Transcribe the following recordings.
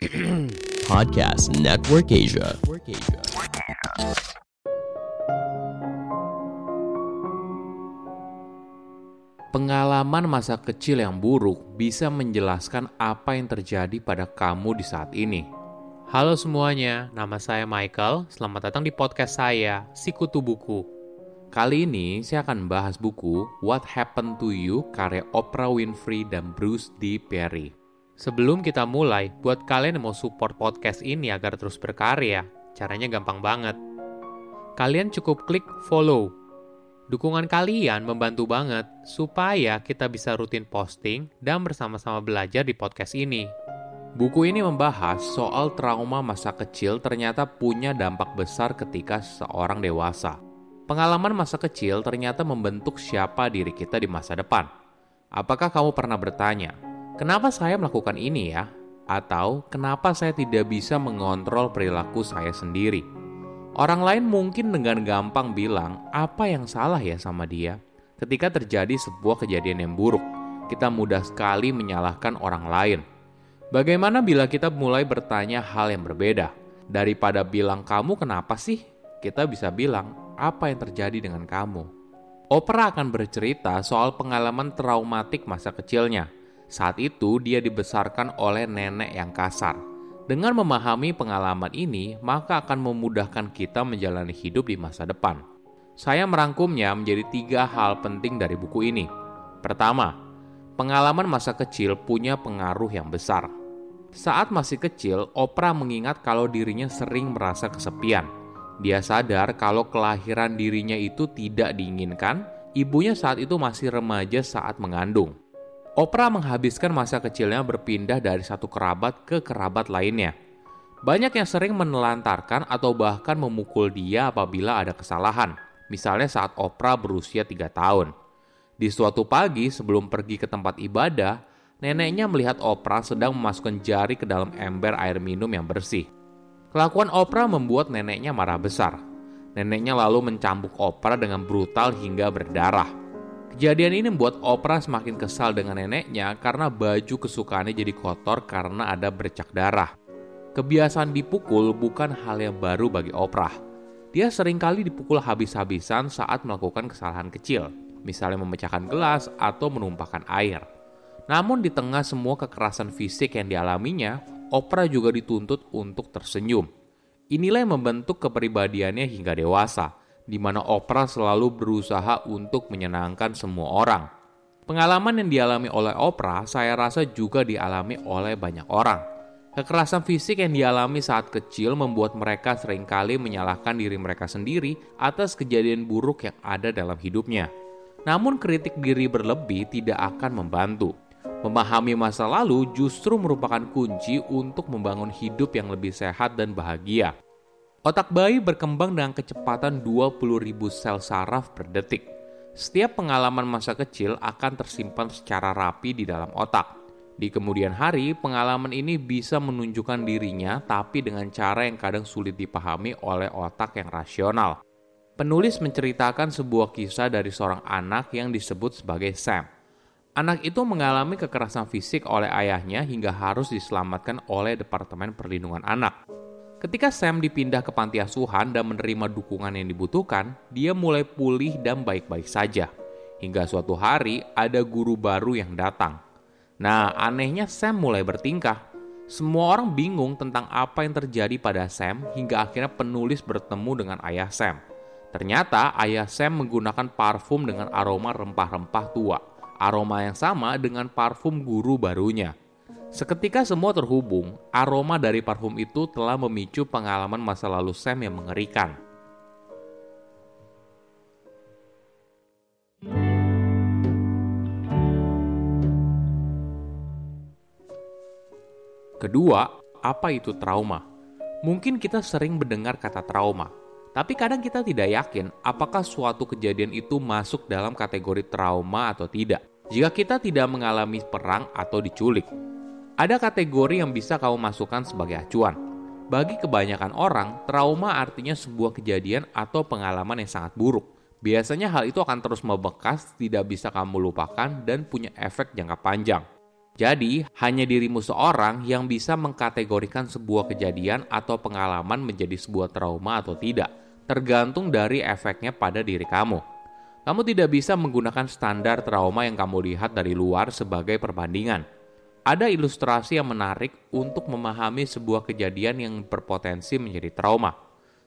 Podcast Network Asia. Pengalaman masa kecil yang buruk bisa menjelaskan apa yang terjadi pada kamu di saat ini. Halo semuanya, nama saya Michael. Selamat datang di podcast saya, Sikutu Buku. Kali ini saya akan bahas buku What Happened to You karya Oprah Winfrey dan Bruce D. Perry. Sebelum kita mulai, buat kalian yang mau support podcast ini agar terus berkarya, caranya gampang banget. Kalian cukup klik follow Dukungan kalian membantu banget supaya kita bisa rutin posting dan bersama-sama belajar di podcast ini. Buku ini membahas soal trauma masa kecil ternyata punya dampak besar ketika seorang dewasa. Pengalaman masa kecil ternyata membentuk siapa diri kita di masa depan. Apakah kamu pernah bertanya, kenapa saya melakukan ini ya? Atau kenapa saya tidak bisa mengontrol perilaku saya sendiri? Orang lain mungkin dengan gampang bilang, "Apa yang salah ya sama dia?" Ketika terjadi sebuah kejadian yang buruk, kita mudah sekali menyalahkan orang lain. Bagaimana bila kita mulai bertanya hal yang berbeda? Daripada bilang, "Kamu kenapa sih?" Kita bisa bilang, "Apa yang terjadi dengan kamu?" Oprah akan bercerita soal pengalaman traumatik masa kecilnya. Saat itu, dia dibesarkan oleh nenek yang kasar dengan memahami pengalaman ini, maka akan memudahkan kita menjalani hidup di masa depan. Saya merangkumnya menjadi tiga hal penting dari buku ini. Pertama, pengalaman masa kecil punya pengaruh yang besar. Saat masih kecil, Oprah mengingat kalau dirinya sering merasa kesepian. Dia sadar kalau kelahiran dirinya itu tidak diinginkan, ibunya saat itu masih remaja saat mengandung. Oprah menghabiskan masa kecilnya berpindah dari satu kerabat ke kerabat lainnya. Banyak yang sering menelantarkan atau bahkan memukul dia apabila ada kesalahan, misalnya saat Oprah berusia tiga tahun. Di suatu pagi sebelum pergi ke tempat ibadah, neneknya melihat Oprah sedang memasukkan jari ke dalam ember air minum yang bersih. Kelakuan Oprah membuat neneknya marah besar. Neneknya lalu mencambuk Oprah dengan brutal hingga berdarah. Kejadian ini membuat Oprah semakin kesal dengan neneknya karena baju kesukaannya jadi kotor karena ada bercak darah. Kebiasaan dipukul bukan hal yang baru bagi Oprah. Dia sering kali dipukul habis-habisan saat melakukan kesalahan kecil, misalnya memecahkan gelas atau menumpahkan air. Namun di tengah semua kekerasan fisik yang dialaminya, Oprah juga dituntut untuk tersenyum. Inilah yang membentuk kepribadiannya hingga dewasa – di mana Oprah selalu berusaha untuk menyenangkan semua orang. Pengalaman yang dialami oleh Oprah saya rasa juga dialami oleh banyak orang. Kekerasan fisik yang dialami saat kecil membuat mereka sering kali menyalahkan diri mereka sendiri atas kejadian buruk yang ada dalam hidupnya. Namun kritik diri berlebih tidak akan membantu. Memahami masa lalu justru merupakan kunci untuk membangun hidup yang lebih sehat dan bahagia. Otak bayi berkembang dengan kecepatan 20.000 sel saraf per detik. Setiap pengalaman masa kecil akan tersimpan secara rapi di dalam otak. Di kemudian hari, pengalaman ini bisa menunjukkan dirinya tapi dengan cara yang kadang sulit dipahami oleh otak yang rasional. Penulis menceritakan sebuah kisah dari seorang anak yang disebut sebagai Sam. Anak itu mengalami kekerasan fisik oleh ayahnya hingga harus diselamatkan oleh Departemen Perlindungan Anak. Ketika Sam dipindah ke panti asuhan dan menerima dukungan yang dibutuhkan, dia mulai pulih dan baik-baik saja. Hingga suatu hari ada guru baru yang datang. Nah, anehnya Sam mulai bertingkah. Semua orang bingung tentang apa yang terjadi pada Sam hingga akhirnya penulis bertemu dengan ayah Sam. Ternyata ayah Sam menggunakan parfum dengan aroma rempah-rempah tua. Aroma yang sama dengan parfum guru barunya. Seketika semua terhubung, aroma dari parfum itu telah memicu pengalaman masa lalu Sam yang mengerikan. Kedua, apa itu trauma? Mungkin kita sering mendengar kata trauma, tapi kadang kita tidak yakin apakah suatu kejadian itu masuk dalam kategori trauma atau tidak. Jika kita tidak mengalami perang atau diculik, ada kategori yang bisa kamu masukkan sebagai acuan. Bagi kebanyakan orang, trauma artinya sebuah kejadian atau pengalaman yang sangat buruk. Biasanya hal itu akan terus membekas, tidak bisa kamu lupakan, dan punya efek jangka panjang. Jadi, hanya dirimu seorang yang bisa mengkategorikan sebuah kejadian atau pengalaman menjadi sebuah trauma atau tidak, tergantung dari efeknya pada diri kamu. Kamu tidak bisa menggunakan standar trauma yang kamu lihat dari luar sebagai perbandingan. Ada ilustrasi yang menarik untuk memahami sebuah kejadian yang berpotensi menjadi trauma.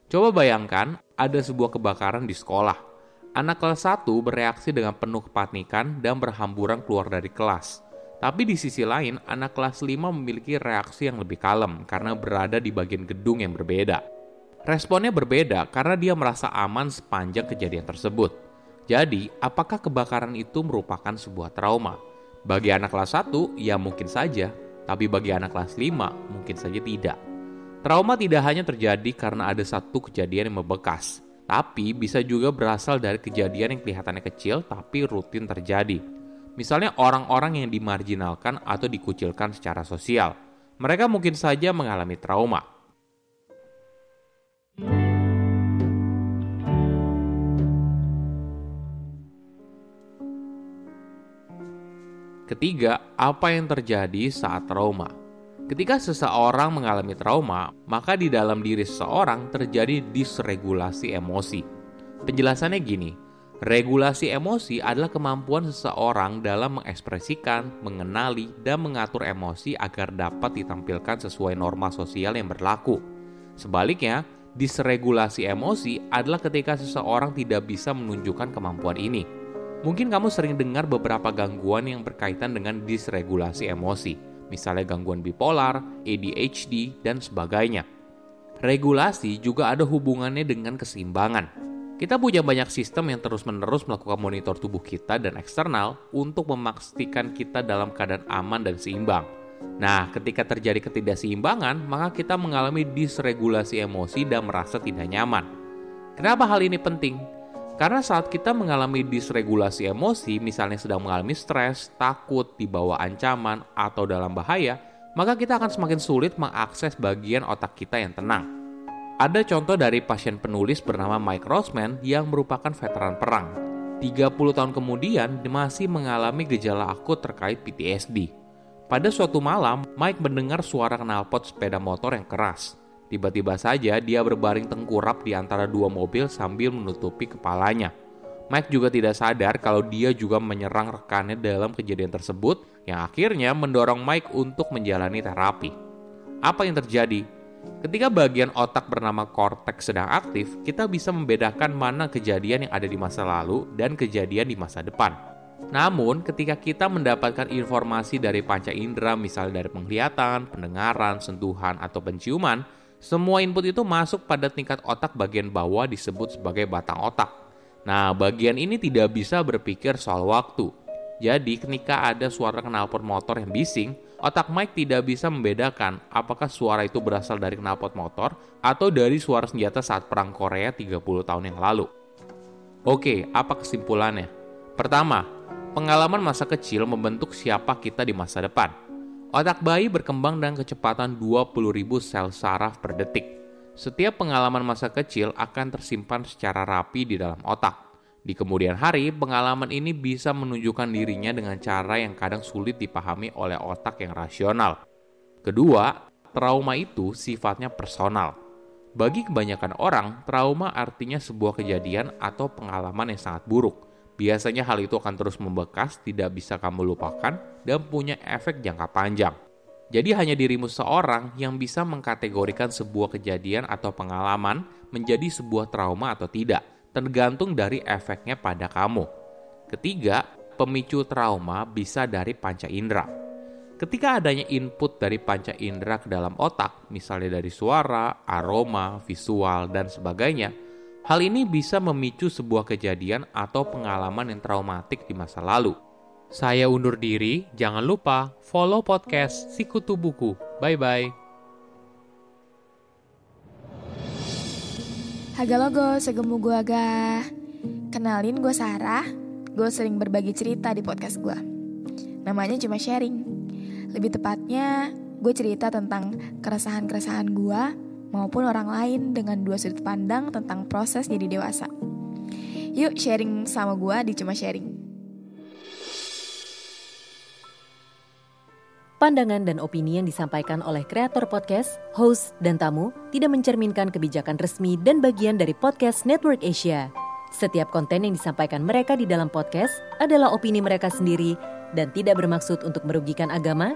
Coba bayangkan ada sebuah kebakaran di sekolah. Anak kelas 1 bereaksi dengan penuh kepanikan dan berhamburan keluar dari kelas. Tapi di sisi lain, anak kelas 5 memiliki reaksi yang lebih kalem karena berada di bagian gedung yang berbeda. Responnya berbeda karena dia merasa aman sepanjang kejadian tersebut. Jadi, apakah kebakaran itu merupakan sebuah trauma? Bagi anak kelas 1, ya mungkin saja. Tapi bagi anak kelas 5, mungkin saja tidak. Trauma tidak hanya terjadi karena ada satu kejadian yang membekas, tapi bisa juga berasal dari kejadian yang kelihatannya kecil tapi rutin terjadi. Misalnya orang-orang yang dimarginalkan atau dikucilkan secara sosial. Mereka mungkin saja mengalami trauma. Ketiga, apa yang terjadi saat trauma? Ketika seseorang mengalami trauma, maka di dalam diri seseorang terjadi disregulasi emosi. Penjelasannya gini, Regulasi emosi adalah kemampuan seseorang dalam mengekspresikan, mengenali, dan mengatur emosi agar dapat ditampilkan sesuai norma sosial yang berlaku. Sebaliknya, disregulasi emosi adalah ketika seseorang tidak bisa menunjukkan kemampuan ini. Mungkin kamu sering dengar beberapa gangguan yang berkaitan dengan disregulasi emosi, misalnya gangguan bipolar, ADHD, dan sebagainya. Regulasi juga ada hubungannya dengan keseimbangan. Kita punya banyak sistem yang terus-menerus melakukan monitor tubuh kita dan eksternal untuk memastikan kita dalam keadaan aman dan seimbang. Nah, ketika terjadi ketidakseimbangan, maka kita mengalami disregulasi emosi dan merasa tidak nyaman. Kenapa hal ini penting? Karena saat kita mengalami disregulasi emosi, misalnya sedang mengalami stres, takut, di bawah ancaman, atau dalam bahaya, maka kita akan semakin sulit mengakses bagian otak kita yang tenang. Ada contoh dari pasien penulis bernama Mike Rossman yang merupakan veteran perang. 30 tahun kemudian masih mengalami gejala akut terkait PTSD. Pada suatu malam, Mike mendengar suara knalpot sepeda motor yang keras. Tiba-tiba saja dia berbaring tengkurap di antara dua mobil sambil menutupi kepalanya. Mike juga tidak sadar kalau dia juga menyerang rekannya dalam kejadian tersebut yang akhirnya mendorong Mike untuk menjalani terapi. Apa yang terjadi? Ketika bagian otak bernama korteks sedang aktif, kita bisa membedakan mana kejadian yang ada di masa lalu dan kejadian di masa depan. Namun, ketika kita mendapatkan informasi dari panca indera, misalnya dari penglihatan, pendengaran, sentuhan, atau penciuman, semua input itu masuk pada tingkat otak bagian bawah disebut sebagai batang otak. Nah, bagian ini tidak bisa berpikir soal waktu. Jadi, ketika ada suara knalpot motor yang bising, Otak Mike tidak bisa membedakan apakah suara itu berasal dari knalpot motor atau dari suara senjata saat perang Korea 30 tahun yang lalu. Oke, apa kesimpulannya? Pertama, pengalaman masa kecil membentuk siapa kita di masa depan. Otak bayi berkembang dengan kecepatan 20.000 sel saraf per detik. Setiap pengalaman masa kecil akan tersimpan secara rapi di dalam otak. Di kemudian hari, pengalaman ini bisa menunjukkan dirinya dengan cara yang kadang sulit dipahami oleh otak yang rasional. Kedua, trauma itu sifatnya personal. Bagi kebanyakan orang, trauma artinya sebuah kejadian atau pengalaman yang sangat buruk. Biasanya hal itu akan terus membekas, tidak bisa kamu lupakan, dan punya efek jangka panjang. Jadi hanya dirimu seorang yang bisa mengkategorikan sebuah kejadian atau pengalaman menjadi sebuah trauma atau tidak tergantung dari efeknya pada kamu. Ketiga, pemicu trauma bisa dari panca indera. Ketika adanya input dari panca indera ke dalam otak, misalnya dari suara, aroma, visual, dan sebagainya, hal ini bisa memicu sebuah kejadian atau pengalaman yang traumatik di masa lalu. Saya undur diri, jangan lupa follow podcast Sikutu Buku. Bye-bye. Haga logo, segemu gue agak Kenalin gue Sarah Gue sering berbagi cerita di podcast gue Namanya cuma sharing Lebih tepatnya gue cerita tentang keresahan-keresahan gue Maupun orang lain dengan dua sudut pandang tentang proses jadi dewasa Yuk sharing sama gue di Cuma Sharing Pandangan dan opini yang disampaikan oleh kreator podcast, host, dan tamu tidak mencerminkan kebijakan resmi dan bagian dari podcast Network Asia. Setiap konten yang disampaikan mereka di dalam podcast adalah opini mereka sendiri dan tidak bermaksud untuk merugikan agama,